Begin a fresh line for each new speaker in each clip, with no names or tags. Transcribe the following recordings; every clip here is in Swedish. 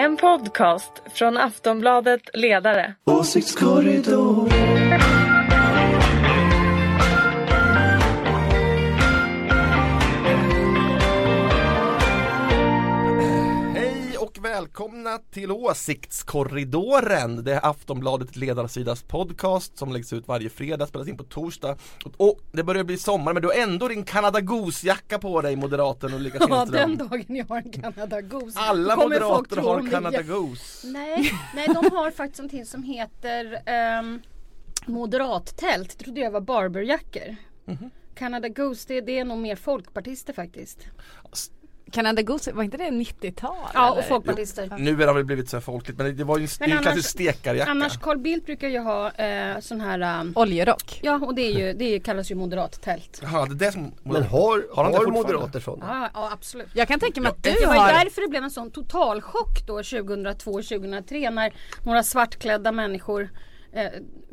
En podcast från Aftonbladet Ledare.
Åsiktskorridor.
Välkomna till Åsiktskorridoren. Det är Aftonbladet ledarsidas podcast som läggs ut varje fredag, spelas in på torsdag. Och det börjar bli sommar men du har ändå din Canada Goose-jacka på dig, moderaten Ulrika
Ja,
Schenström.
den dagen jag har en Canada Goose.
Alla moderater har. Canada Goose.
Nej, nej, de har faktiskt någonting som heter um, moderattält. Det trodde jag var barberjackor.
Mhm.
Canada Goose, det, det är nog mer folkpartister faktiskt.
Canada Goose, var inte det 90-tal?
Ja, och folkpartister.
Nu har det väl blivit så här folkligt men det var ju en, en
annars-
klassisk stekarjacka.
Annars Carl Bildt brukar ju ha eh, sån här um,
Oljerock.
Ja och det, är ju, det kallas ju moderattält.
Jaha, det är det som
Men har,
Har
har moderater sådana?
Ja, ja absolut.
Jag kan tänka mig att du
Det var
har
därför det blev en sån totalchock då 2002-2003 när några svartklädda människor eh,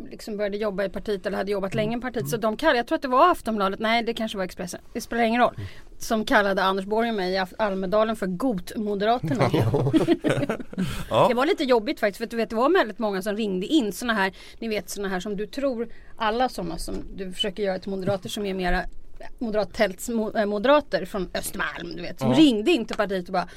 liksom började jobba i partiet eller hade jobbat länge i partiet. Så de kallade, jag tror att det var Aftonbladet, nej det kanske var Expressen, det spelar ingen roll. Som kallade Anders Borg och mig i Almedalen för Gotmoderaterna. Det var lite jobbigt faktiskt för du vet det var väldigt många som ringde in såna här, ni vet såna här som du tror, alla sådana som du försöker göra till moderater som är mera moderattältsmoderater från Östermalm du vet. Som
Ja.
ringde in till partiet och bara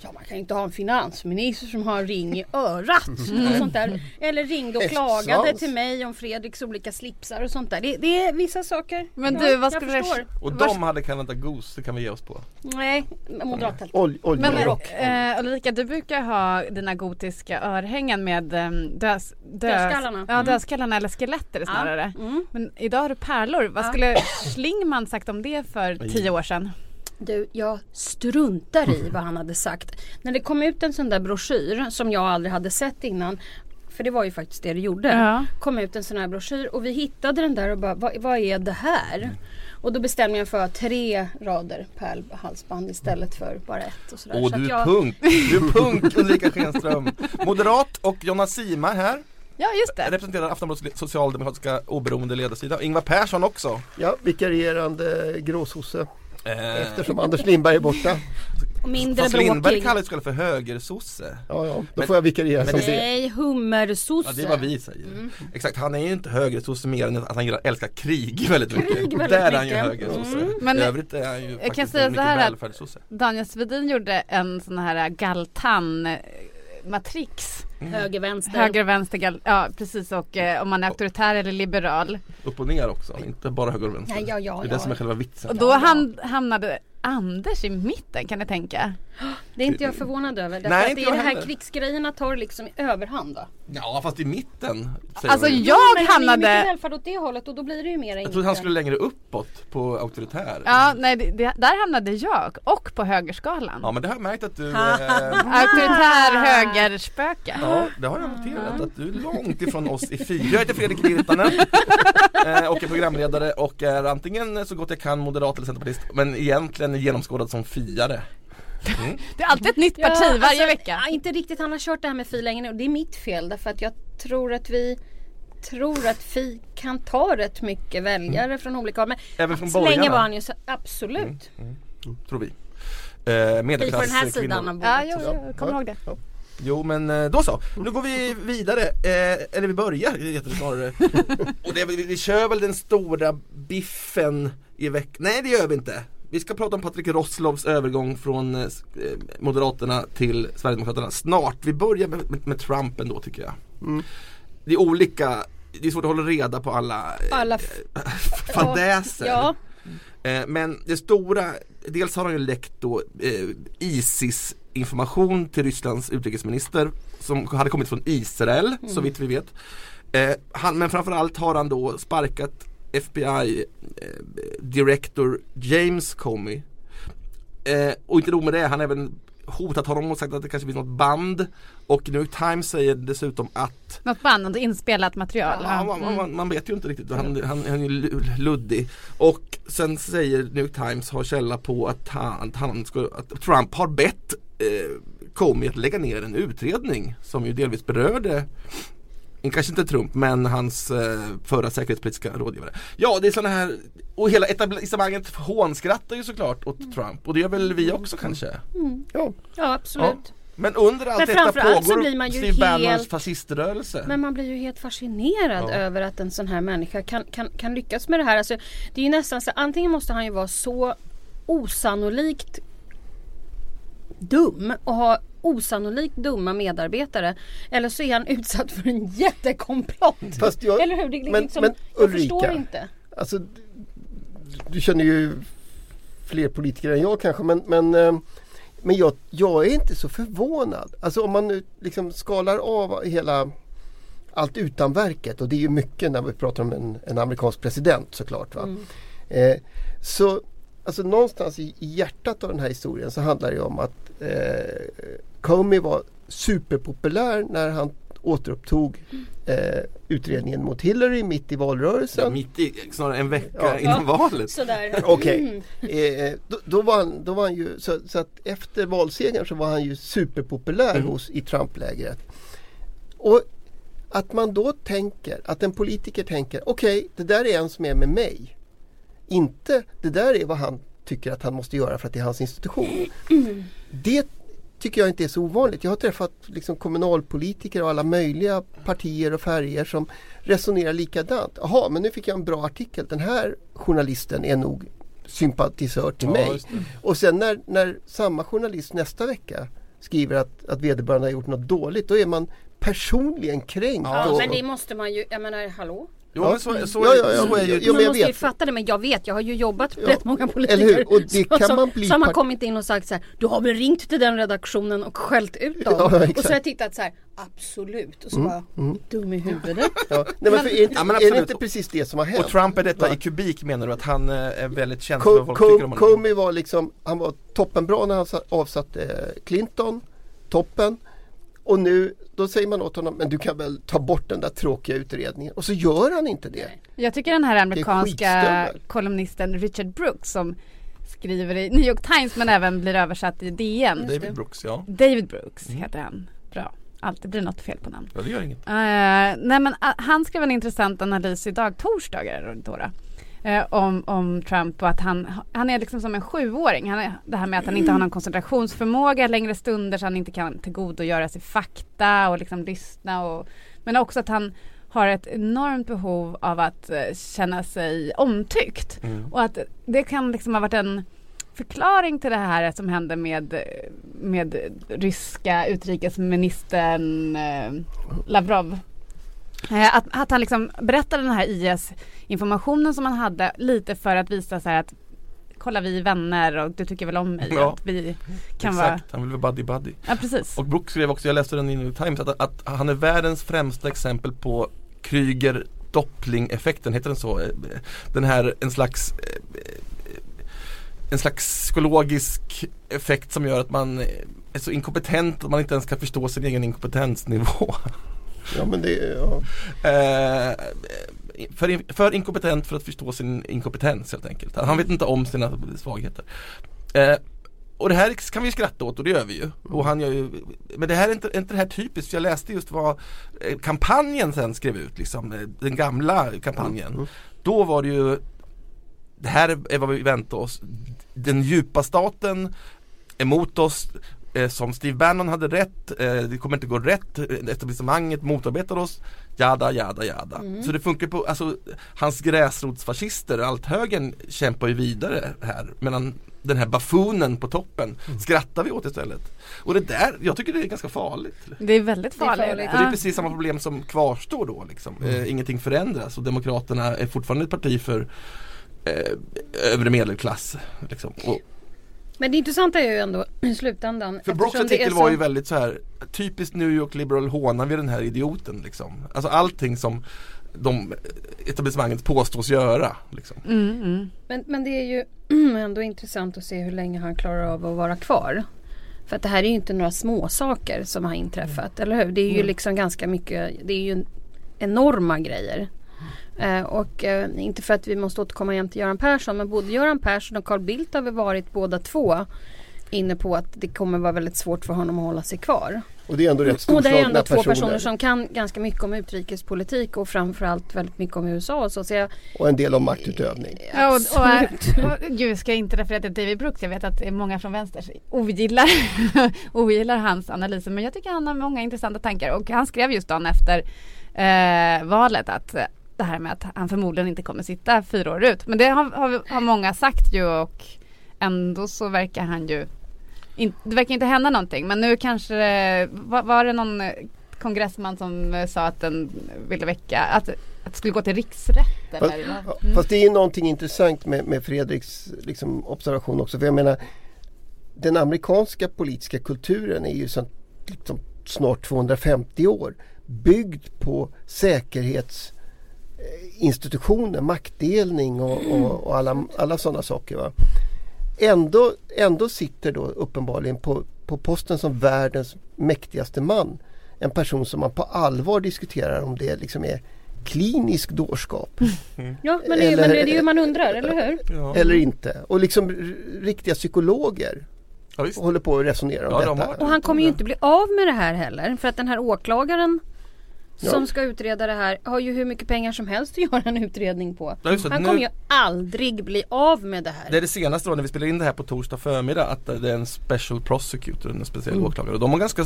Ja man kan ju inte ha en finansminister som har en ring i örat och sånt där. Eller ringde och klagade till mig om Fredriks olika slipsar och sånt där. Det, det är vissa saker.
Men
Ja,
du, vad skulle
förstår.
Och
Vars-
de hade Canada Goose, det kan vi ge oss på.
Nej, moderattält.
Ol,
Men
oljerock.
eh, Ulrika, du brukar ha dina gotiska örhängen med eh, dös, dös,
Dödskallarna.
Ja,
Mm.
dödskallarna eller skeletter snarare.
Mm.
Men idag har du pärlor. Vad
Ja.
skulle Schlingman sagt om det för tio år sedan?
Du, jag struntar i vad han hade sagt. När det kom ut en sån där broschyr som jag aldrig hade sett innan. För det var ju faktiskt det det gjorde.
Ja.
Kom ut en sån här broschyr och vi hittade den där och bara, vad, vad är det här? Och då bestämde jag för tre rader pärlhalsband istället för bara ett och sådär.
Åh
Så att
du är
jag,
punk! Du är punk Ulrika Schenström! Moderat och Jonna Sima här
Ja, just det.
representerar Aftonbladets socialdemokratiska oberoende ledarsida. Ingvar Persson också.
Ja, vikarierande gråsosse.
Eh,
Eftersom Anders Lindberg är borta.
och mindre
Fast Lindberg
bråkig.
kallas ju för högersosse.
Ja, ja. Då
Men-
får jag vikariera som
det-
det.
Nej, hummersosse.
Ja det är vad vi säger.
Mm.
Exakt, han är ju inte högersosse mer än att han gillar- älskar krig väldigt mycket.
Krig väldigt
Där är han ju
mycket.
högersosse.
Mm.
Men-
I övrigt är han ju
kan
faktiskt
säga
en
så
mycket välfärdssosse.
Daniel Svedin gjorde en sån här galtan matrix.
Höger, vänster.
Höger vänster, ja precis och eh, om man är auktoritär eller liberal.
Upp och ner också, inte bara höger och vänster.
Ja, ja, ja,
det är det som är själva vitsen.
Och då ham- hamnade Anders i mitten kan ni tänka.
Det är inte jag förvånad över. Därför
Nej,
att det är
jag
det här krigsgrejerna tar liksom i överhand va?
Ja fast i mitten. säger
Alltså
hon.
jag
Men han är ju mycket
hamnade
åt det hållet och då blir det ju mera
Jag trodde han skulle längre uppåt på auktoritär.
Ja, nej, det, det, där hamnade jag och på högerskalan.
Ja men det har jag märkt att du eh,
Auktoritär högerspöke.
Ja, det har jag noterat att du är långt ifrån oss i fyra. Jag heter Fredrik Virtanen eh, och är programledare och är antingen så gott jag kan moderat eller centerpartist men egentligen genomskådad som fiare. Mm.
Det är alltid ett nytt parti
Ja,
varje
alltså,
vecka.
Ja, inte riktigt, han har kört det här med Fi länge nu. Det är mitt fel därför att jag tror att vi tror att Fi kan ta rätt mycket väljare från olika håll. Men
Även från
så länge
borgarna.
var han ju så, absolut.
Tror vi. Eh,
Vi på
medelklass
den här
kvinnor.
sidan av bordet.
Ja, jo, jo, jag kommer ihåg det.
Jo men eh, då så, nu går vi vidare, eh, eller vi börjar heter det snarare. Och det, vi, vi kör väl den stora biffen i veckan, nej det gör vi inte. Vi ska prata om Patrik Roslovs övergång från eh, Moderaterna till Sverigedemokraterna snart. Vi börjar med, med, med Trump ändå tycker jag. Det är olika, det är svårt att hålla reda på alla, eh,
Alla
fadäser.
Ja,
Eh, Men det stora, dels har han ju läckt då eh, Isis information till Rysslands utrikesminister som hade kommit från Israel så vitt vi vet. Eh, han, men framförallt har han då sparkat FBI eh, Director James Comey. Eh, och inte nog med det, han har även hotat honom och sagt att det kanske finns något band. Och New York Times säger dessutom att
Något band, något inspelat material.
Ja, man, man, man, man vet ju inte riktigt, han, han, han är ju luddig. Och sen säger New York Times, har källa på att, han, att, han ska, att Trump har bett eh, Comey att lägga ner en utredning som ju delvis berörde Kanske inte Trump men hans eh, förra säkerhetspolitiska rådgivare. Ja det är sådana här Och hela etablissemanget hånskrattar ju såklart åt Trump och det gör väl vi också kanske.
Ja.
ja absolut.
Men under allt detta pågår
blir man ju
Steve Bannons fasciströrelse.
Men man blir ju helt fascinerad
Ja.
över att en sån här människa kan, kan, kan lyckas med det här. Alltså, det är ju nästan så antingen måste han ju vara så osannolikt dum och ha osannolikt dumma medarbetare. Eller så är han utsatt för en jättekomplott.
Jag-
Eller hur? Det, är
men-
liksom,
men
jag
Ulrika,
förstår inte.
Alltså, du känner ju fler politiker än jag kanske men, men, eh, men jag, jag är inte så förvånad. Alltså om man nu liksom skalar av hela allt utan verket och det är ju mycket när vi pratar om en, en amerikansk president såklart. Va?
Mm.
Eh, så alltså någonstans i, i hjärtat av den här historien så handlar det om att eh, Comey var superpopulär när han återupptog eh, utredningen mot Hillary mitt i
Ja,
valrörelsen.
mitt i, snarare en vecka
Ja.
innan valet.
Sådär.
Okej, eh, då, då, var han, då var han ju så, så att efter valsegern så var han ju superpopulär
Mm.
hos, i Trump-lägret. Och att man då tänker, att en politiker tänker okej det där är en som är med mig. Inte det där är vad han tycker att han måste göra för att det är hans institution. Det tycker jag inte är så ovanligt. Jag har träffat liksom kommunalpolitiker och alla möjliga partier och färger som resonerar likadant. Jaha, men nu fick jag en bra artikel. Den här journalisten är nog sympatisör till
Ja,
mig. Och sen när, när samma journalist nästa vecka skriver att, att vederbörande har gjort något dåligt, då är man personligen kränkt.
Ja,
och,
men det måste man ju, jag menar hallå?
Jo, men så, så,
Ja, ja, ja.
så är ju
Jo, men
man
jag
måste ju
vet.
fatta det men jag vet, jag har ju jobbat med
Ja,
rätt många
eller
politiker.
hur? Och det
Så-
kan
så,
man bli
så har man kommit in och sagt så här, du har väl ringt till den redaktionen och skällt ut dem?
Ja,
och så har jag tittat så här, absolut. Och så bara, dum i huvudet.
Ja, nej, men för, är, inte,
Ja, men
är det inte precis det som har hänt?
Och Trump är detta
Va?
i kubik menar du? Att han eh, är väldigt känslig för vad folk tycker om honom?
Comey var liksom, han var toppenbra när han sa- avsatte eh, Clinton, toppen. Och nu, då säger man åt honom, men du kan väl ta bort den där tråkiga utredningen. Och så gör han inte det.
Jag tycker den här amerikanska kolumnisten Richard Brooks som skriver i New York Times men även blir översatt i DN.
David Brooks, ja.
David Brooks heter han. Bra. Alltid blir något fel på namn.
Ja, det gör inget.
Eh, nej men uh, han skrev en intressant analys idag, torsdagar då, då, eh, om, om Trump och att han, han är liksom som en sjuåring. Han är, det här med att han inte har någon koncentrationsförmåga längre stunder så han inte kan tillgodogöra sig fakta och liksom lyssna och men också att han har ett enormt behov av att eh, känna sig omtyckt. Och att det kan liksom ha varit en förklaring till det här som hände med, med ryska utrikesministern eh, Lavrov. Eh, att, att han liksom berättade den här IS-informationen som han hade lite för att visa så att kolla vi är vänner och du tycker väl om mig.
Ja.
Att vi kan vara...
Exakt, han vill vara buddy buddy.
Ja precis.
Och Brooks skrev också, jag läste den i New Times, att, att han är världens främsta exempel på Kryger Doppling-effekten, heter den så? Eh, Den här, en slags eh, en slags psykologisk effekt som gör att man är så inkompetent att man inte ens kan förstå sin egen inkompetensnivå.
Ja, men det, ja.
Eh, för, för inkompetent för att förstå sin inkompetens helt enkelt. Han vet inte om sina svagheter. Eh, och det här kan vi skratta åt och det gör vi ju. Och han gör ju men det här är inte, inte det här typiskt jag läste just vad eh, kampanjen sen skrev ut, liksom, eh, den gamla kampanjen. Då var det ju Det här är vad vi väntar oss. Den djupa staten emot oss eh, som Steve Bannon hade rätt, eh, det kommer inte gå rätt, eh, etablissemanget motarbetar oss, jada jada jada. Så det funkar på, alltså hans gräsrotsfascister, allt högern kämpar ju vidare här medan den här bafoonen på toppen skrattar vi åt istället. Och det där, jag tycker det är ganska farligt.
Det är väldigt
Det är
farligt.
farligt.
För det är
Ja.
precis samma problem som kvarstår då liksom. eh, Ingenting förändras och Demokraterna är fortfarande ett parti för eh, övre medelklass. Liksom. Och,
Men det intressanta är ju ändå i slutändan.
för
är
artikel
så-
var ju väldigt så här typiskt New York liberal hånar vi den här idioten liksom. Alltså allting som de etablissemanget påstås göra. Liksom.
Mm, mm.
Men, men det är ju ändå intressant att se hur länge han klarar av att vara kvar. För att det här är ju inte några små saker som har inträffat, eller hur? Det är ju liksom ganska mycket, det är ju enorma grejer. Eh, och eh, inte för att vi måste återkomma igen till Göran Persson men både Göran Persson och Carl Bildt har väl varit båda två inne på att det kommer vara väldigt svårt för honom att hålla sig kvar.
Och det är ändå rätt
Och det är
storslagna
ändå två
personer.
personer som kan ganska mycket om utrikespolitik och framförallt väldigt mycket om USA och så. så jag,
Och en del om maktutövning.
Ja, och, och, och, gud, jag ska inte referera till David Brooks. Jag vet att många från vänster ogillar, ogillar hans analyser. Men jag tycker han har många intressanta tankar. Och han skrev just dagen efter eh, valet att det här med att han förmodligen inte kommer sitta fyra år ut. Men det har, har, har många sagt ju och ändå så verkar han ju in, det verkar inte hända någonting. Men nu kanske det- var, var det någon kongressman som eh, sa att den ville väcka att, att det skulle gå till riksrätt
Fast,
Mm.
fast det är någonting intressant med, med Fredriks liksom, observation också. För jag menar den amerikanska politiska kulturen är ju sånt, liksom, snart 250 år byggd på säkerhetsinstitutioner, maktdelning och, och, och alla, alla sådana saker. Va? Ändå, ändå sitter då uppenbarligen på, på posten som världens mäktigaste man en person som man på allvar diskuterar om det liksom är klinisk dårskap
ja, men det,
Eller-
men det är ju man undrar, eller hur?
Ja.
eller inte. Och liksom riktiga psykologer
Ja,
håller på att resonera om
Ja, de
detta.
har-
Och han kommer ju inte bli av med det här heller. För att den här åklagaren som
Ja.
ska utreda det här har ju hur mycket pengar som helst att göra en utredning på.
Ja.
Han
Nu-
kommer ju aldrig bli av med det här.
Det är det senaste då när vi spelar in det här på torsdag förmiddag att det är en special prosecutor, en speciell
Mm.
åklagare. Och de har ganska,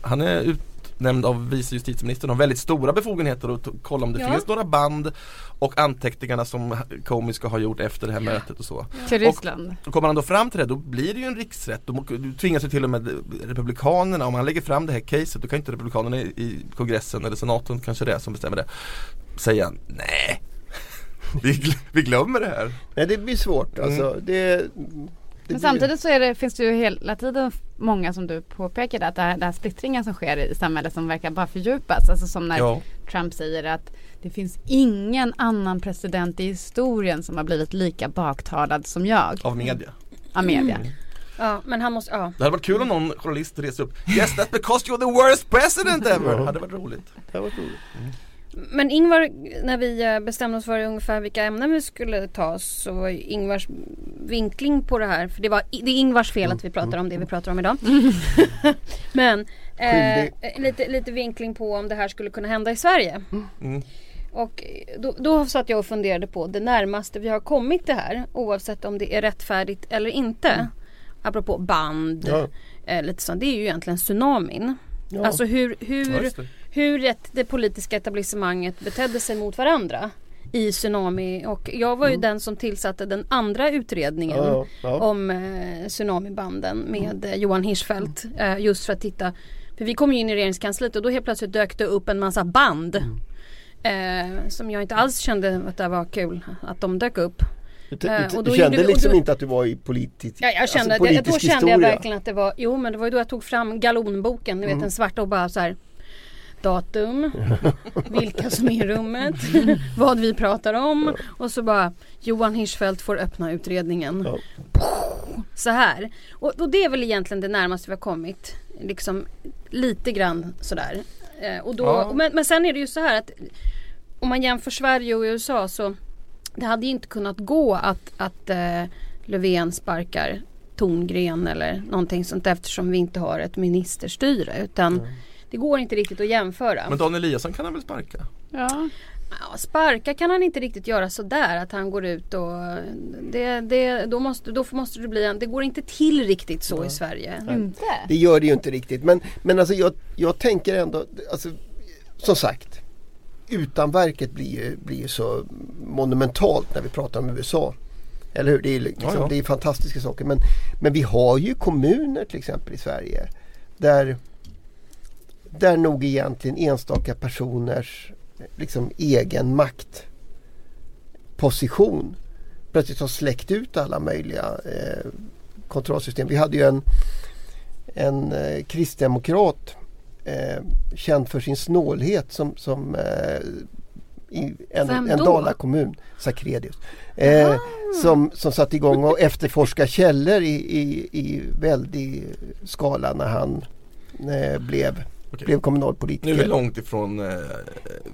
han är utnämnd av vice justitieministern och har väldigt stora befogenheter att kolla om det
Ja.
finns några band och anteckningarna som Comey ska ha gjort efter det här mötet och så.
Till Ryssland.
Och kommer han då fram till det då blir det ju en riksrätt. Då tvingas ju till och med Republikanerna, om han lägger fram det här caset då kan inte Republikanerna i, i kongressen eller senaten kanske det är som bestämmer det. Säga nej, vi, gl- vi glömmer det här.
Nej det blir svårt alltså.
Mm.
Det, det
Men samtidigt så är det, finns det ju hela tiden många som du påpekade att det här, den här splittringen som sker i samhället som verkar bara fördjupas. Alltså som när
Ja.
Trump säger att det finns ingen annan president i historien som har blivit lika baktalad som jag
Av media.
av media.
Mm.
Ja, men han måste, ja.
Det hade varit kul om någon journalist reser upp Yes that's because you're the worst president ever! hade varit roligt.
det har varit roligt.
Men Ingvar, när vi eh, bestämde oss för ungefär vilka ämnen vi skulle ta så var Ingvars vinkling på det här, för det, var, det är Ingvars fel att vi pratar om det vi pratar om idag. Men eh, lite, lite vinkling på om det här skulle kunna hända i Sverige.
Mm.
Och eh, då, då satt jag och funderade på det närmaste vi har kommit det här oavsett om det är rättfärdigt eller inte. Apropå band,
Ja.
eh, lite sånt. Det är ju egentligen tsunamin.
Ja.
Alltså hur, hur. Hur det politiska etablissemanget betedde sig mot varandra i tsunami och jag var ju den som tillsatte den andra utredningen
Ja, ja.
om eh, tsunamibanden med eh, Johan Hirschfeldt eh, just för att titta för vi kom ju in i regeringskansliet och då helt plötsligt dök det upp en massa band eh, som jag inte alls kände att det var kul att de dök upp.
Du, du,
Eh,
du kände
och
liksom inte att du var i politisk,
Ja, jag kände,
alltså
jag, då kände jag
historia.
verkligen att det var, jo men det var ju då jag tog fram galonboken, ni vet
Mm.
den svarta och bara så här Datum, vilka som är i rummet, vad vi pratar om och så bara Johan Hirschfeldt får öppna utredningen.
Ja.
Så här. Och, och det är väl egentligen det närmaste vi har kommit. Liksom lite grann sådär. Eh, och då,
Ja.
men, men sen är det ju så här att om man jämför Sverige och USA så det hade ju inte kunnat gå att, att eh, Löfven sparkar Tongren eller någonting sånt eftersom vi inte har ett ministerstyre utan det går inte riktigt att jämföra.
Men Dan Eliasson kan han väl sparka?
Ja.
Ja, sparka kan han inte riktigt göra sådär att han går ut och det, det, då, måste, då måste det bli en, det går inte till riktigt så i Sverige.
Inte?
Det gör det ju inte riktigt men, men alltså jag, jag tänker ändå, alltså, som sagt utanverket blir ju, blir ju så monumentalt när vi pratar om USA. Eller hur? Det är, liksom,
Ja, ja.
Det är fantastiska saker men, men vi har ju kommuner till exempel i Sverige där, där nog egentligen enstaka personers liksom, egen maktposition plötsligt har släckt ut alla möjliga eh, kontrollsystem. Vi hade ju en, en eh, kristdemokrat eh, känd för sin snålhet som, som eh, i en,
Vem
en? Dalakommun, Sakredius. Eh, som, som satte igång och efterforska källor i, i, i väldig skala när han eh, blev
Okej.
blev
Nu
kommunalpolitiker.
är vi långt ifrån eh,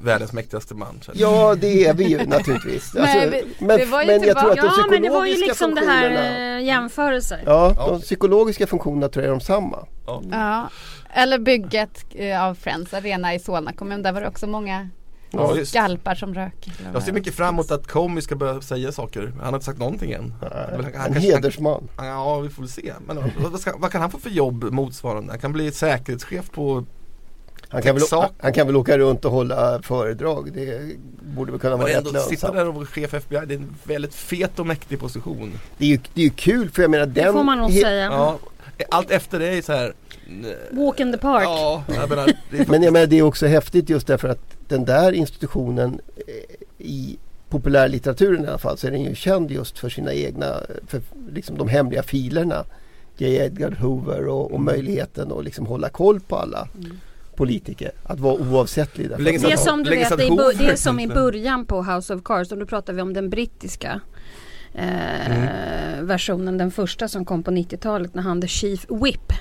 världens mäktigaste man. känner
Ja det är vi ju naturligtvis. Alltså, men
det var ju
men jag tror att de
Ja men det var ju
psykologiska
liksom det här
funktionerna
eh, jämförelser.
Ja,
Ja.
de psykologiska funktionerna tror jag är de samma.
Ja. Eller bygget eh, av Friends Arena i Solna kommun. Där var det också många
Ja,
skalpar som rök.
Jag ser mycket fram emot att Comey ska börja säga saker. Han har inte sagt någonting än. Väl- han
En hedersman.
Ja, vi får väl se. Men vad, vad, ska, vad kan han få för jobb motsvarande? Han kan bli säkerhetschef på...
Han kan, väl, han kan väl åka runt och hålla föredrag. Det borde väl kunna vara rätt
ändå sitta
lönsamt.
där och vara chef FBI, det är en väldigt fet och mäktig position.
Det är ju det är ju kul för jag menar den...
Det får man nog säga.
Ja, allt efter det är så här...
Walk in the park.
Ja, jag menar,
Men jag menar, det är också häftigt just därför att den där institutionen eh, i populärlitteraturen i alla fall så är den ju känd just för sina egna, för liksom de hemliga filerna. J. Edgar Hoover och, och möjligheten att liksom hålla koll på alla politiker. Att vara oavsättlig. därför
Det är som du vet, det är, som i början på House of Cards och då pratar vi om den brittiska eh, versionen, den första som kom på 90-talet när han the Chief Whip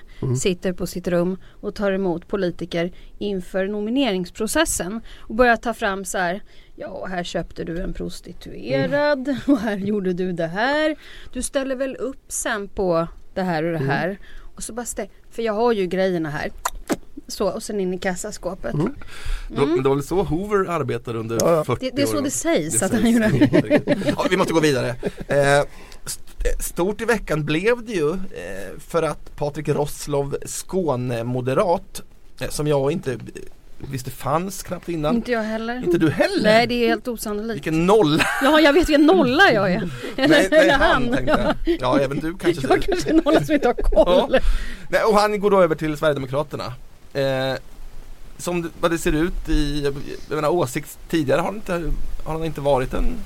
sitter på sitt rum och tar emot politiker inför nomineringsprocessen och börjar ta fram så här Ja, här köpte du en prostituerad och här gjorde du det här. Du ställer väl upp sen på det här och det här. Och så bara stä- för jag har ju grejerna här. Så och sen in i kassaskåpet.
då, men det var väl så Hoover arbetade under
Ja, ja.
40
Det- det är så
år.
det sägs att
sägs.
han gjorde.
ja, vi måste gå vidare. Eh, st- stort i veckan blev det ju eh, för att Patrik Rosslov, Skåne-moderat, eh, som jag inte visste fanns knappt innan.
Inte jag heller.
Inte du heller?
Nej det är helt osannolikt.
Vilken nolla!
Ja jag vet vilken nolla jag är. Eller,
nej, nej,
eller
han
han.
tänkte
Ja.
jag. Ja, även du kanske.
Jag kanske är nolla som inte har koll.
Ja. Nej, och han går då över till Sverigedemokraterna. Eh, som vad det ser ut i, jag menar åsikt tidigare har han inte, har han inte varit en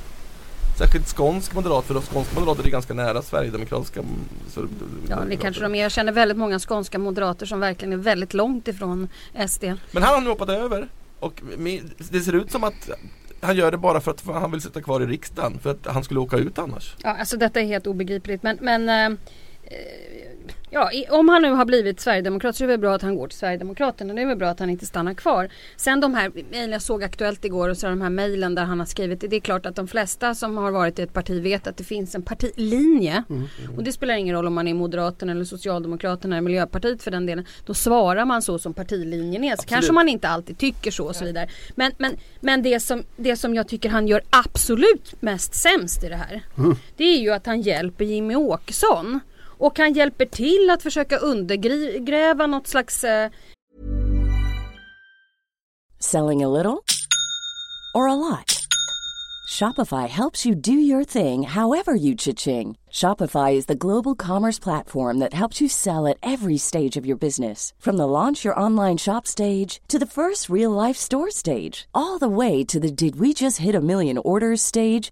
särskilt skånsk moderat för de skånska moderater är ganska nära Sverigedemokratiska. mm, Så,
Ja det kanske de är. Jag känner väldigt många skånska moderater som verkligen är väldigt långt ifrån SD.
Men han har nu hoppat över och det ser ut som att han gör det bara för att han vill sitta kvar i riksdagen för att han skulle åka ut annars.
Ja alltså detta är helt obegripligt men, men eh, Ja, i, om han nu har blivit Sverigedemokrat så är det väl bra att han går till Sverigedemokraterna. Det är väl bra att han inte stannar kvar. Sen de här mejlen jag såg Aktuellt igår och så de här mejlen där han har skrivit. Det är klart att de flesta som har varit i ett parti vet att det finns en partilinje. Och det spelar ingen roll om man är Moderaterna eller Socialdemokraterna eller Miljöpartiet för den delen. Då svarar man så som partilinjen är. Så
Absolut.
kanske man inte alltid tycker så och så vidare. Men, men, men det, som, det som jag tycker han gör absolut mest sämst i det här. Det är ju att han hjälper Jimmy Åkesson. Och han hjälper till att försöka undergräva något slags eh,
Selling a little or a lot? Shopify helps you do your thing however you cha-ching. Shopify is the global commerce platform that helps you sell at every stage of your business. From the launch your online shop stage to the first real life store stage, all the way to the did we just hit a million orders stage.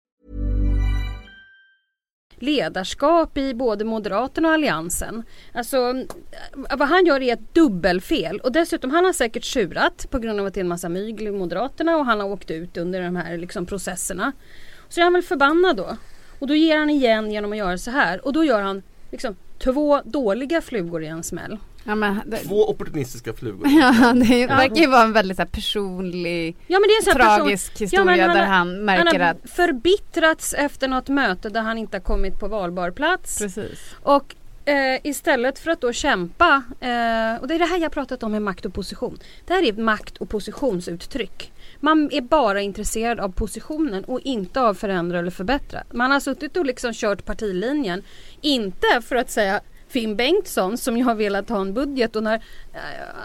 ledarskap i både Moderaterna och Alliansen. Alltså vad han gör är ett dubbelfel och dessutom han har säkert tjurat på grund av att det är en massa mygel i Moderaterna och han har åkt ut under de här liksom, processerna. Så är han väl förbannad då. Och då ger han igen genom att göra så här och då gör han liksom två dåliga flugor i en smäll.
Ja, men, det,
Två opportunistiska flugor.
ja, det verkar ju vara en väldigt så här, personlig
Ja men det är en sån här
tragisk
person,
historia
men
där
har-
han märker
han har
att
förbittrats efter något möte där han inte har kommit på valbar plats.
Precis.
Och eh, istället för att då kämpa, eh, och det är det här jag pratat om med makt och position. Det här är makt och positionsuttryck. Man är bara intresserad av positionen och inte av förändra eller förbättra. Man har suttit och liksom kört partilinjen. Inte för att säga Finn Bengtsson som ju har velat ha en budget och när eh,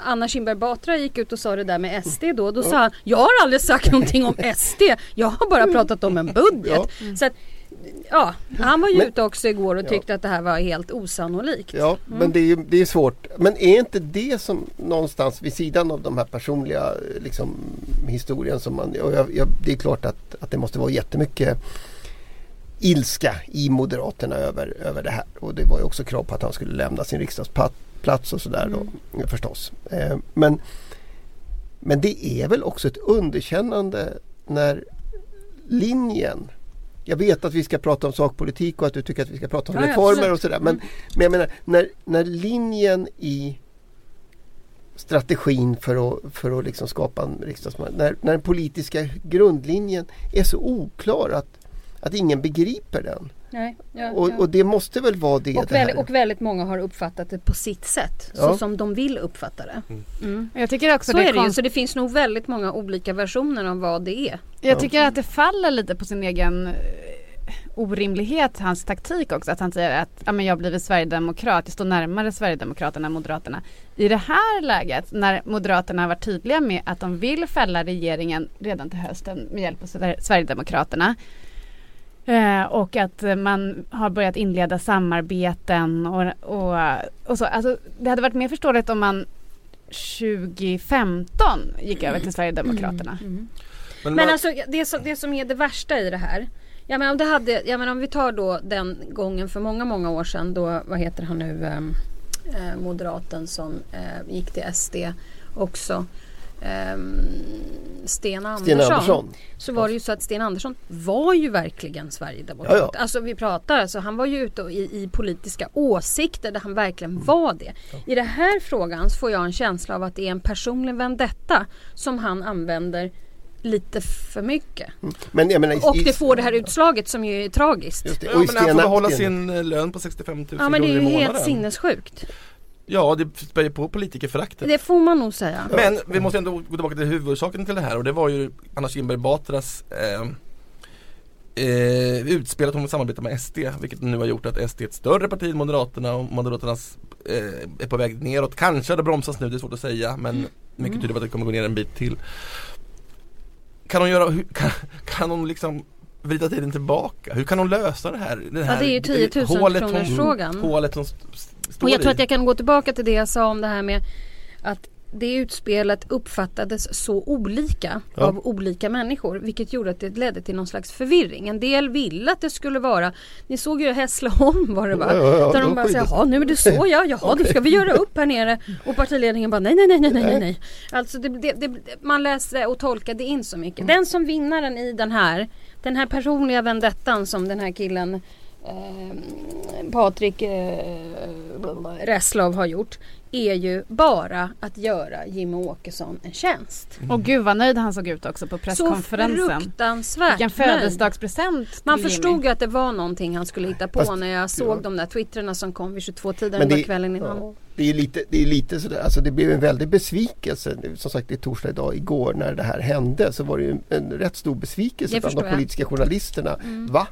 Anna Kinberg Batra gick ut och sa det där med SD då, då sa han Jag har aldrig sagt någonting om SD, jag har bara pratat om en budget. Så att, ja, han var ju
Men-
ute också igår och tyckte att det här var helt osannolikt.
Ja, men det är, ju- det är svårt. Men är inte det som någonstans vid sidan av de här personliga eh, liksom, historien som man... Och jag, jag, det är klart att, att det måste vara jättemycket ilska i Moderaterna över, över det här. Och det var ju också krav på att han skulle lämna sin riksdagsplats och sådär då
Mm.
förstås. Eh, men, men det är väl också ett underkännande när linjen jag vet att vi ska prata om sakpolitik och att du tycker att vi ska prata om
Ja,
reformer och sådär. Men, men jag menar när, när linjen i strategin för att, för att liksom skapa en riksdagsman. När, när den politiska grundlinjen är så oklar att, att ingen begriper den.
Nej, ja,
Och,
ja.
och det måste väl vara det.
Och,
det
väldigt, och väldigt många har uppfattat det på sitt sätt.
Ja.
Så som de vill uppfatta det. Mm.
Jag tycker också
Så
det
är det ju. Så det finns nog väldigt många olika versioner av vad det är.
Jag tycker att det faller lite på sin egen eh, orimlighet, hans taktik också. Att han säger att ja, men jag har blivit sverigedemokrat, jag står närmare Sverigedemokraterna än Moderaterna. I det här läget när Moderaterna har varit tydliga med att de vill fälla regeringen redan till hösten med hjälp av Sver- Sverigedemokraterna. Eh, och att man har börjat inleda samarbeten och, och, och så. Alltså, det hade varit mer förståeligt om man 2015 gick över till Sverigedemokraterna.
Men,
Men
man,
alltså det som, det som är det värsta i det här. Ja men om det hade, ja men om vi tar då den gången för många många år sedan då, vad heter han nu, ehm, eh, moderaten som eh, gick till SD också. Ehm, Sten Andersson.
Sten Andersson.
Så var det ju så att Sten Andersson var ju verkligen Sverigedemokrat.
Ja, ja.
Alltså vi pratar, alltså han var ju ute i, i politiska åsikter där han verkligen var det. I den här frågan så får jag en känsla av att det är en personlig vendetta som han använder lite för mycket.
Men jag menar, i-
Och
i-
det får det här utslaget som ju är tragiskt.
Just det.
ja,
Och i
men han får behålla sin eh, lön på 65 000
Ja men det är
kronor
ju
i månaden.
helt sinnessjukt.
Ja, det spär på politikerföraktet.
Det får man nog säga.
Men vi måste ändå gå tillbaka till huvudorsaken till det här och det var ju Anna Kinberg Batras eh, eh, utspel att hon vill samarbeta med SD vilket nu har gjort att SD är ett större parti än Moderaterna och Moderaternas eh, är på väg neråt. Kanske det bromsas nu, det är svårt att säga men mycket tyder på att det kommer gå ner en bit till. Kan hon göra, kan, kan hon liksom vrida tiden tillbaka? Hur kan hon lösa det här? Det här
det är ju 10 000
hålet hon-
frågan.
Hålet står
Och jag tror att jag kan gå tillbaka till det jag sa om det här med att det utspelet uppfattades så olika
Ja.
av olika människor vilket gjorde att det ledde till någon slags förvirring. En del ville att det skulle vara, ni såg ju Hässleholm var det va?
Ja, ja, ja,
Där
de
bara säger, jaha nu är det så ja, jaha då ska vi göra upp här nere. Och partiledningen bara nej nej nej nej nej nej. nej. Alltså det, det, det, man läste och tolkade in så mycket. Den som vinnaren i den här, den här personliga vendettan som den här killen eh, Patrik eh, Reslow har gjort är ju bara att göra Jimmy Åkesson en tjänst.
Och gud vad nöjd han såg ut också på
Så
presskonferensen.
fruktansvärt
Vilken födelsedagspresent till
Man
Jimmy.
förstod ju att det var någonting han skulle hitta på
Fast-
när jag såg
ja.
de där twittrarna som kom vid 22-tiden
Men
den där kvällen innan.
Ja, det är lite, det är lite sådär, alltså det blev en väldig besvikelse. Som sagt det är torsdag idag, igår när det här hände så var det ju en, en rätt stor besvikelse bland de politiska journalisterna. Va?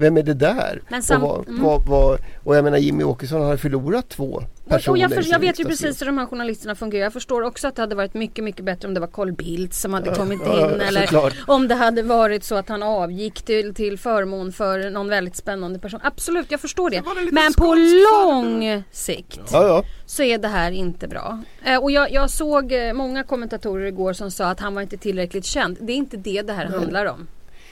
Vem är det där?
Sam-
och, vad,
mm.
vad, vad, och jag menar Jimmy Åkesson har förlorat två personer
jag, för, jag vet ju precis hur de här journalisterna fungerar. Jag förstår också att det hade varit mycket, mycket bättre om det var Carl Bildt som hade kommit in.
ja,
eller
såklart.
om det hade varit så att han avgick till, till förmån för någon väldigt spännande person. Absolut, jag förstår det.
det
Men på lång sikt
Ja, ja.
så är det här inte bra. Eh, och jag, jag såg eh, många kommentatorer igår som sa att han var inte tillräckligt känd. Det är inte det det här handlar om.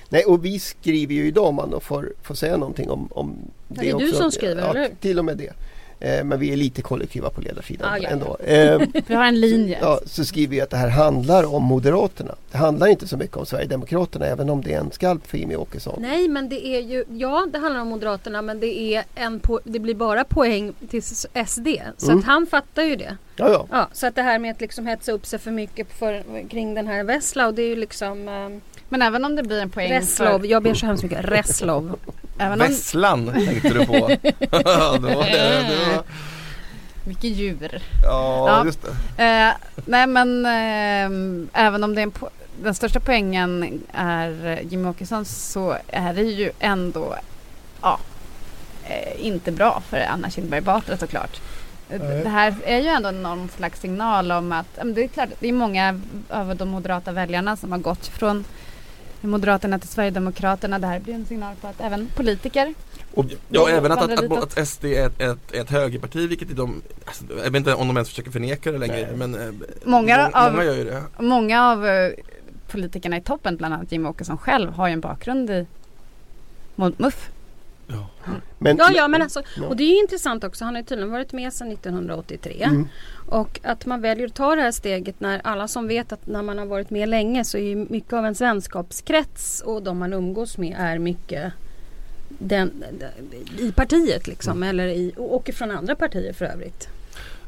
Nej, och vi skriver ju idag om man får, får säga någonting om, om det,
det är du
också.
som skriver,
ja,
eller
till och med det. Eh, men vi är lite kollektiva på ledarsidan
Ah, ja, ja.
ändå. Eh,
Vi har en linje.
ja, så skriver vi att det här handlar om Moderaterna. Det handlar inte så mycket om Sverigedemokraterna även om det är en skalp för Jimmie Åkesson.
Nej men det är ju, ja det handlar om Moderaterna men det är en po- det blir bara poäng till SD. Så
Mm.
att han fattar ju det.
Ja, ja.
Ja, så att det här med att liksom hetsa upp sig för mycket för, kring den här Vesla och det är ju liksom um,
Men även om det blir en poäng
Reslov,
för...
jag ber så hemskt mycket, Reslov.
Även om,
Vesslan tänkte du på. ja, det var det. det var,
vilket djur.
ja,
Ja.
just det.
Eh, nej men eh, även om det är en po- den största poängen är Jimmie Åkesson så är det ju ändå ja, eh, inte bra för Anna Kinberg Batra såklart. Eh. Det här är ju ändå någon slags signal om att det är klart, det är många av de moderata väljarna som har gått från Moderaterna till Sverigedemokraterna. Det här blir en signal på att även politiker
Och, ja,
Då
även att, att,
ditåt.
att, SD är ett, ett, ett högerparti vilket de, alltså, jag vet inte om de ens försöker förneka det längre
Nej.
men eh,
Många
må-
av-
många gör ju det.
Många av eh, politikerna i toppen, bland annat Jimmie Åkesson själv, har ju en bakgrund i MUF.
Ja.
Men,
Ja, ja, men alltså, och det är ju intressant också. Han har ju tydligen varit med sedan 1983.
Mm.
Och att man väljer att ta det här steget när alla som vet att när man har varit med länge så är ju mycket av en vänskapskrets och de man umgås med är mycket den, i partiet liksom.
Mm.
Eller i, och från andra partier för övrigt.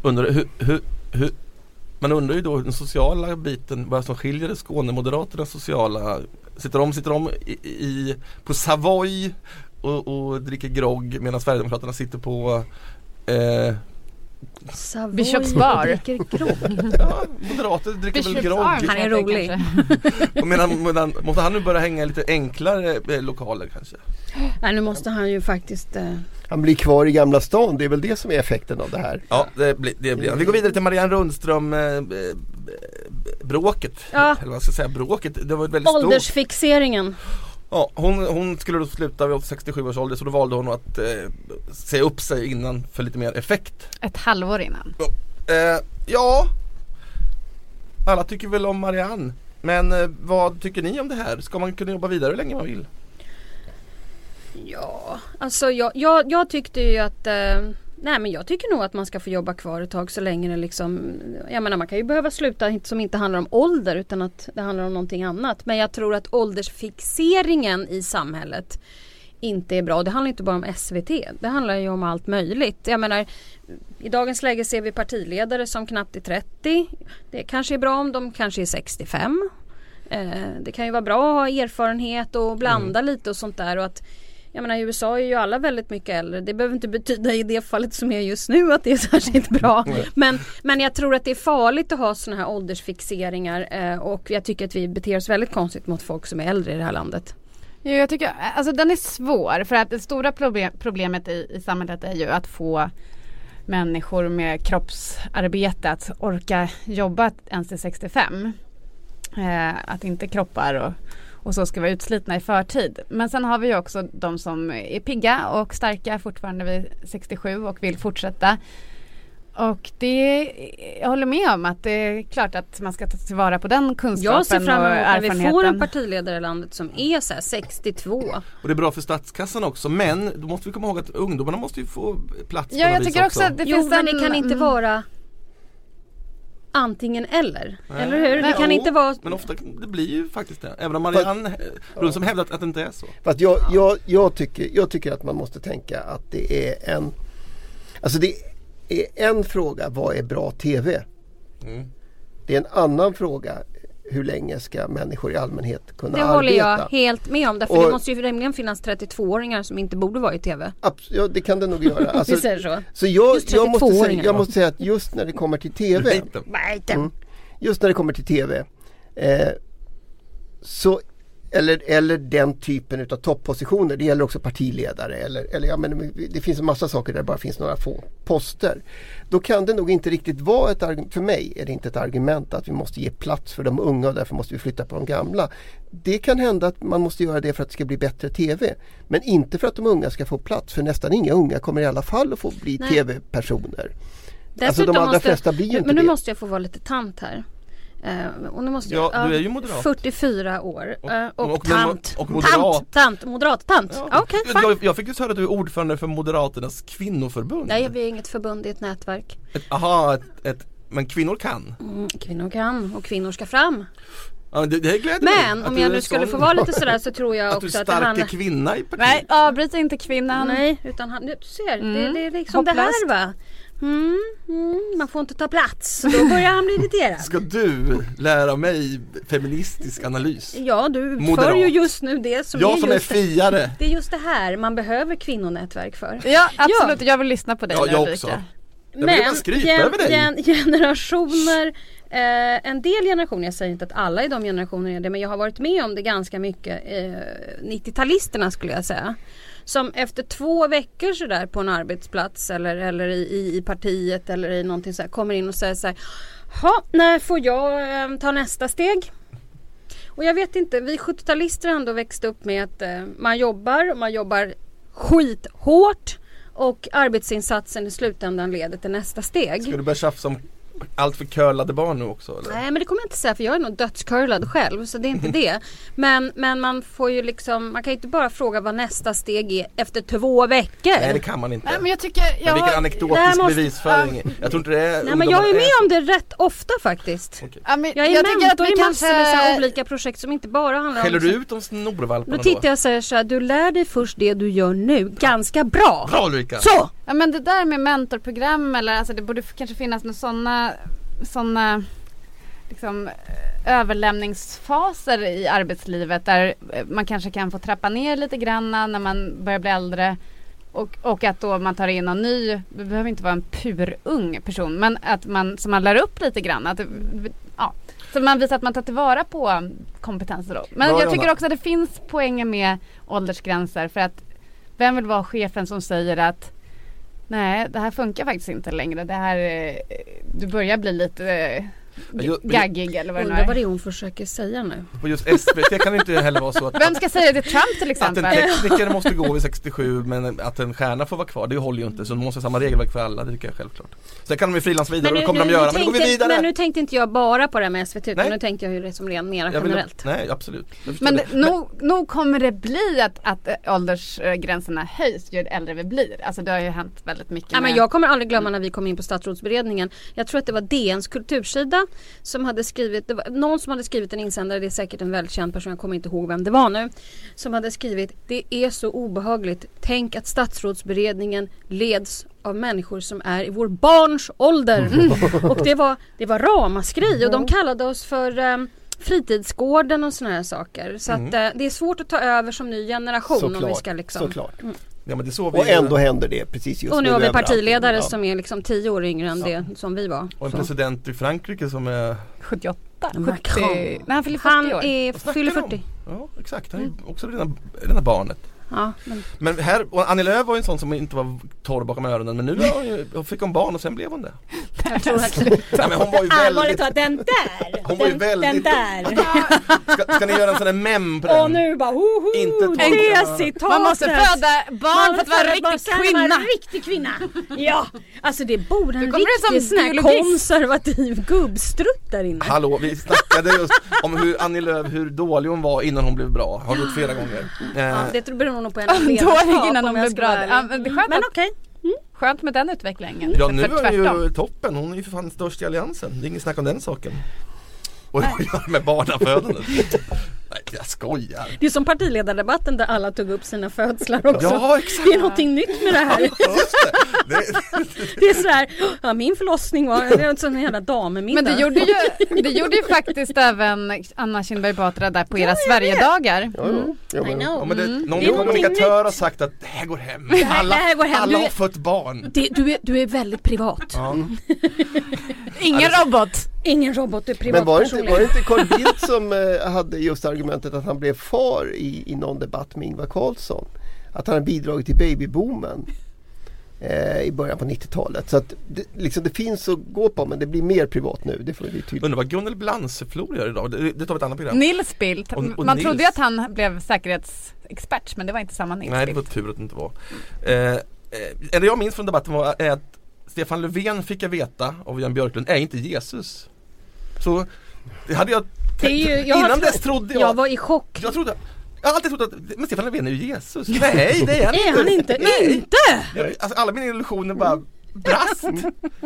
Undrar hur, hur, hur man undrar ju då den sociala biten, vad som skiljer Skånemoderaternas sociala Sitter de, sitter de i, i, på Savoy och, och dricker grogg medan Sverigedemokraterna sitter på eh,
Savoy
Bishops bar.
dricker grogg.
ja, Moderater dricker väl
Bishops
grogg
Arms
Han är rolig.
medan, medan, Måste han nu börja hänga i lite enklare eh, lokaler kanske?
Nej, nu måste han ju faktiskt eh,
Han blir kvar i Gamla stan, det är väl det som är effekten av det här.
Ja det blir, det blir. Vi går vidare till Marianne Rundström eh, eh, bråket.
Ja.
Eller vad ska jag säga, bråket. Det var väldigt stort
åldersfixeringen.
Ja, hon, hon skulle då sluta vid 67 års ålder så då valde hon att eh, säga upp sig innan för lite mer effekt.
Ett halvår innan.
Eh, ja, alla tycker väl om Marianne. Men eh, vad tycker ni om det här? Ska man kunna jobba vidare hur länge man vill?
Ja, alltså jag, jag, jag tyckte ju att eh, Nej men jag tycker nog att man ska få jobba kvar ett tag så länge det liksom Jag menar man kan ju behöva sluta som inte handlar om ålder utan att det handlar om någonting annat. Men jag tror att åldersfixeringen i samhället inte är bra. Det handlar inte bara om SVT. Det handlar ju om allt möjligt. Jag menar i dagens läge ser vi partiledare som knappt är 30. Det kanske är bra om de kanske är 65. Eh, det kan ju vara bra att ha erfarenhet och blanda lite och sånt där. Och att, jag menar i USA är ju alla väldigt mycket äldre. Det behöver inte betyda i det fallet som är just nu att det är särskilt bra. Men, men jag tror att det är farligt att ha sådana här åldersfixeringar. Eh, och jag tycker att vi beter oss väldigt konstigt mot folk som är äldre i det här landet.
Jo, jag tycker, alltså den är svår för att det stora problem, problemet i, i samhället är ju att få människor med kroppsarbete att orka jobba ens till 65. Eh, att inte kroppar och, och så ska vara utslitna i förtid. Men sen har vi ju också de som är pigga och starka fortfarande vid 67 och vill fortsätta. Och det, jag håller med om att det är klart att man ska ta tillvara på den kunskapen
Jag ser fram
och
emot när vi
erfarenheten.
får en partiledare i landet som är så här 62.
Och det är bra för statskassan också men då måste vi komma ihåg att ungdomarna måste ju få plats på
Ja,
något
jag tycker också att det
Jo
finns
men
en,
det kan inte
mm.
vara antingen eller.
Nej.
Eller hur? Det
Nej,
kan
jo,
inte vara
Men ofta det blir ju faktiskt det. Även om Marianne Rundström hävdat att det inte är så.
Fast jag, jag, jag, tycker, jag tycker att man måste tänka att det är en Alltså det är en fråga, vad är bra TV?
Mm.
Det är en annan fråga, hur länge ska människor i allmänhet kunna
Det
arbeta?
håller jag helt med om. Därför
Och-
det måste ju rimligen finnas 32-åringar som inte borde vara i TV.
Abs- ja, det kan det nog göra. Alltså,
Vi säger så.
så jag,
Just
jag, måste säga,
32-åringar
jag måste säga att just när det kommer till TV. Mm. Just när det kommer till TV eh, så eller, eller den typen utav toppositioner. Det gäller också partiledare. Eller, eller ja, men det finns en massa saker där det bara finns några få poster. Då kan det nog inte riktigt vara ett argument. För mig är det inte ett argument att vi måste ge plats för de unga och därför måste vi flytta på de gamla. Det kan hända att man måste göra det för att det ska bli bättre TV. Men inte för att de unga ska få plats. För nästan inga unga kommer i alla fall att få bli. TV-personer. Alltså de allra
måste,
flesta blir ju inte
Men nu
det.
måste jag få vara lite tant här. Eh, och nu måste
Ja,
jag,
du är ju moderat.
44 år
Och-
eh, och,
och-
tant.
och moderat.
Tant, tant, moderat tant.
Ja.
Fine.
jag, jag fick just höra att du är ordförande för Moderaternas kvinnoförbund.
Nej, vi är inget förbund i ett nätverk.
Ett, aha, ett, ett, men kvinnor kan.
Mm, kvinnor kan och kvinnor ska fram.
Ja, det, det gläder.
Men om
du
jag
är
nu skulle
sån-
få vara lite sådär så tror jag
Att du är
också att det
starka
handlar
kvinna i partiet.
Nej, avbryt inte kvinnan.
Nej, utan han, du ser, det,
Mm.
det är liksom det
Hopplöst.
här va. Mm, mm, man får inte ta plats, då börjar han bli irriterad.
Ska du lära mig feministisk analys?
Ja, du utför
Moderat.
ju just nu det som
Jag
är
som är
just det.
fiare.
Det är just det här man behöver kvinnonätverk för.
Ja absolut, jag vill lyssna på dig
Ja,
nu,
jag
Ulrika.
också. Jag vill bara skryta över dig.
gen, generationer, eh, en del generationer, jag säger inte att alla i de generationerna är det, men jag har varit med om det ganska mycket. Eh, 90-talisterna skulle jag säga. Som efter två veckor sådär på en arbetsplats eller, eller i, i, i partiet eller i någonting så här, kommer in och säger så här. "Ha, när får jag eh, ta nästa steg? Och jag vet inte, vi 70-talister har ändå växt upp med att eh, man jobbar och man jobbar skithårt och arbetsinsatsen i slutändan leder till nästa steg.
Ska du börja tjafsa om allt för curlade barn nu också? Eller?
Nej men det kommer jag inte säga för jag är nog dödscurlad själv så det är inte det. Men, men man får ju liksom, man kan ju inte bara fråga vad nästa steg är efter två veckor.
Nej det kan man inte.
Nej men jag tycker,
Men
jag
vilken
har,
anekdotisk
måste-
bevisföring. Jag tror inte det är
Nej men jag är med om det rätt ofta faktiskt.
Okej.
ja, men
Jag är
jag
mentor
vi
i massor med så här
kanske
olika projekt som inte bara handlar
Skäller
om
du ut de snorvalparna
Då tittar jag och säger så här, du lär dig först det du gör nu ganska bra.
Bra Ulrika!
Så!
Ja men det där med mentorprogram eller alltså det borde kanske finnas några sådana såna, liksom eh, överlämningsfaser i arbetslivet där eh, man kanske kan få trappa ner lite granna när man börjar bli äldre. Och, och att då man tar in någon ny, det behöver inte vara en purung person, men att man, så man lär upp lite grann. Att, ja, så man visar att man tar tillvara på kompetenser då. Men
Bra,
jag tycker också att det finns poänger med åldersgränser för att vem vill vara chefen som säger att Nej, det här funkar faktiskt inte längre. Det här, eh, du börjar bli lite eh, eh,
ju-
gaggig eller vad det nu
Undrar vad
är.
det är hon försöker säga nu.
På just SVT kan det inte heller vara så att,
Vem ska säga det till Trump till
att en
exempel?
tekniker måste gå vid 67 men att en stjärna får vara kvar, det håller ju inte. Så de måste ha samma regelverk för alla, det tycker jag är självklart. Sen kan de ju frilansa vidare och det kommer de göra, men då går vi
tänkte,
vidare!
men nu tänkte inte jag bara på det här med SVT utan
Nej.
nu tänkte jag ju det som rent mera
vill-
generellt.
nej absolut.
Men
det.
nog, nog kommer det bli att, att eh, åldersgränserna höjs ju äldre vi blir. Alltså det har ju hänt väldigt mycket.
Ja, men jag kommer aldrig glömma när vi kom in på statsrådsberedningen. Jag tror att det var DNs kultursida som hade skrivit, det var någon som hade skrivit en insändare, det är säkert en välkänd person, jag kommer inte ihåg vem det var nu. Som hade skrivit, det är så obehagligt. Tänk att statsrådsberedningen leds av människor som är i vår barns ålder. Och det var, det var ramaskri och de kallade oss för um, fritidsgården och såna här saker. Så att eh, det är svårt att ta över som ny generation om vi
Såklart,
ska liksom.
såklart.
Ja men det så vi
Och ändå händer det precis just
Och nu har vi partiledare
Ja.
som är liksom tio år yngre än det som vi var.
Och en
Så.
president i Frankrike som är
78?
Macron.
70? Nej han fyller 40
Han
år.
är, fyller
du om?
40.
Ja exakt, han är ju också rena, rena barnet.
Ja, men
Men här, och Annie Lööf var ju en sån som inte var torr bakom öronen men nu hon ju, hon fick hon barn och sen blev hon det.
jag tror att
Nej, men hon var ju väldigt,
talat, den där!
hon var ju väldigt
där!
ska, ska ni göra en sån där mem på den?
Och nu bara hoho!
Inte
citatet!
Man måste föda barn för att vara en riktig kvinna.
en riktig kvinna! Ja! Alltså det borde en riktig
som
sån här konservativ gubbstrutt där inne.
Hallå, vi snackade just om hur Annie Lööf, hur dålig hon var innan hon blev bra. Har gjort flera gånger.
Ja, det beror nog på
Dålig
ledarskap
innan hon blev bra. Ja, men det är skönt
Men
att-
okej.
Skönt med den utvecklingen.
ja nu är hon ju toppen, hon är ju för fan störst i alliansen. Det är inget snack om den saken. Och att göra med barnafödandet. Nej jag skojar.
Det är som partiledardebatten där alla tog upp sina födslar också.
Ja exakt.
Det är någonting nytt med det här.
Just det. det.
Det är så här, ja, min förlossning var det är en sån jävla dammiddag.
Men det gjorde ju, det gjorde ju faktiskt även Anna Kinberg Batra där på era Sverigedagar.
Ja, ja. Ja, men-
Ja, men det,
Mm.
någon
Det
kommunikatör har sagt att det här går hem. Alla,
det här går hem.
alla
Du
har
är-
fött barn.
Det, du, är, du är väldigt privat.
Ja.
Ingen robot.
Ingen robot, är privat
Men var det, inte, var det inte Carl Bildt som eh, hade just argumentet att han blev far i, i någon debatt med Ingvar Carlsson? Att han har bidragit till babyboomen eh, i början på 90-talet. Så att det, liksom, det finns att gå på men det blir mer privat nu. Det får vi tydligt.
Undrar vad Gunnel Blanseflor gör idag? Det, det tar vi ett annat program.
Nils Bildt.
Och- och
Man
Nils.
trodde ju att han blev säkerhetsexpert men det var inte samma Nils
Nej det var tur att det inte var. Eh, eh, det jag minns från debatten var är att Stefan Löfven fick jag veta av Jan Björklund är inte Jesus. Så det hade jag
Det är ju- jag
Innan dess trodde jag
Jag var i chock.
Jag trodde jag har alltid trott att men Stefan Löfven är ju Jesus. Nej det är han
Är
inte.
han inte?
Nej.
Inte!
Jag, alltså, alla mina illusioner bara brast.
Men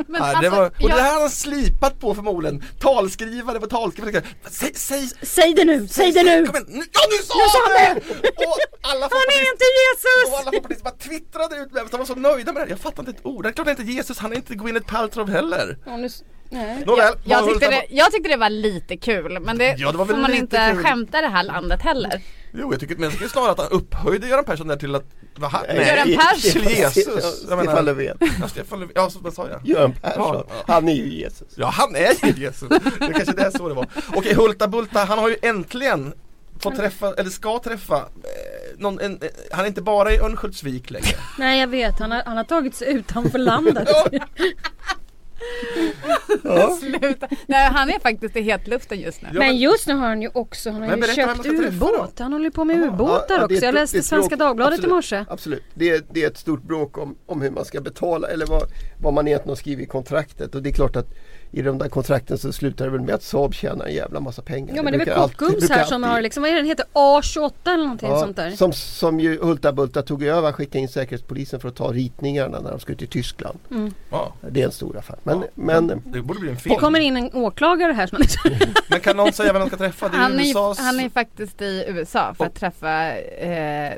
ja, det
alltså,
var, och
jag-
det här har han slipat på förmodligen. Talskrivare på talskrivare. Säg, säg,
Säg det nu, säg det nu!
Kom igen, nu! Ja nu sa han det! Och alla
Han är inte
och alla
Jesus!
folkpartister bara twittrade ut med det. De var så nöjda med det. Jag fattar inte ett ord. Det är klart det är inte Jesus, han är inte Gwyneth Paltrow heller.
Nej.
Nåväl.
Jag
vad
tyckte, det, jag tyckte det var lite kul men det,
Ja, det var väl
får man inte
kul.
skämta i det här landet heller.
Jo jag tycker, men jag tycker snarare att han upphöjde Göran Persson där till att, va, han,
Nej,
Göran Persson.
till Jesus.
Ja,
Jag menar-
Stefan Löfven.
Ja, Stefan Löfven, ja så vad sa jag?
Göran Persson.
Ja, ja.
Han är ju Jesus.
Ja han är ju Jesus. Det kanske det är så det var. Okej Hulta Bulta, han har ju äntligen fått träffa, eller ska träffa, eh, någon, en, eh, han är inte bara i Örnsköldsvik längre.
Nej jag vet, han har, han har tagit sig utanför landet.
Ja.
Sluta. Nej, han är faktiskt i hetluften just nu.
Ja,
Men just nu har han ju också, han har
Men
ju
berätta
köpt ubåt. Han håller på med ubåtar
Ja,
också.
ett-
Jag läste Svenska
bråk.
Dagbladet
Absolut.
i morse.
Absolut, det är, det är ett stort bråk om, om hur man ska betala eller vad, vad man egentligen har skrivit i kontraktet och det är klart att i de där kontrakten så slutar det väl med att Saab tjänar en jävla massa pengar.
Ja men det är
brukar
väl Kockums här som har liksom, vad är det den heter? A28 eller någonting
Ja,
sånt där.
Som, som ju Hulta Bulta tog över, han skickade in Säkerhetspolisen för att ta ritningarna när de skulle till Tyskland.
Ja,
Det är en stor affär. Men,
Ja.
men
det borde bli en
Det
film.
kommer in en åklagare här som man
Men kan någon säga vem de ska träffa? Det är
Han är,
USAs...
han är faktiskt i USA för att
Och-
träffa eh,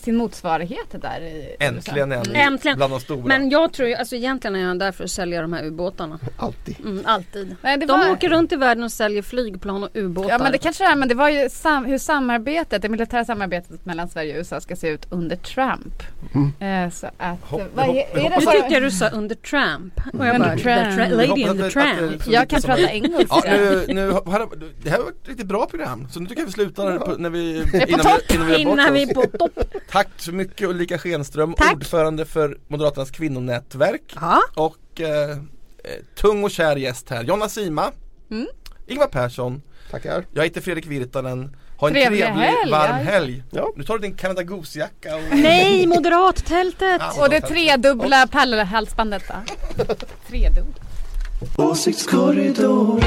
sin motsvarighet där i
Äntligen
USA.
en
Äntligen.
bland de stora.
Men jag tror ju, alltså egentligen är han där för att sälja de här ubåtarna.
alltid.
Mm, alltid.
Nej, det
De
var-
åker runt i världen och säljer flygplan och ubåtar.
Ja men det kanske det är, men det var ju sam- hur samarbetet, det militära samarbetet mellan Sverige och USA ska se ut under Trump. Eh, så att,
Hopp-
vad är,
hopp-
är det
hoppas-
Nu
bara,
tyckte jag du sa under Trump. Och jag
Under
bara,
Trump.
the tra- lady in the tramp.
jag kan prata engelska.
Ja, nu, nu, det här var ett riktigt bra program så nu tycker jag vi slutar på, när vi, innan, vi, innan vi har bort
Innan vi
oss.
är på topp.
Tack så mycket Ulrika Schenström,
Tack.
ordförande för Moderaternas kvinnonätverk
Ja.
och eh, eh, tung och kär gäst här, Jonna Sima,
Mm.
Ingvar Persson,
Tackar.
jag heter Fredrik Virtanen, ha en
Trevlig
trevlig,
helg,
varm
ja.
helg.
Ja.
Nu tar du din Canada Goose-jacka och...
Nej, moderattältet.
Ja,
Och det tredubbla pärlhalsbandet då? Tredubbla.
Åsiktskorridor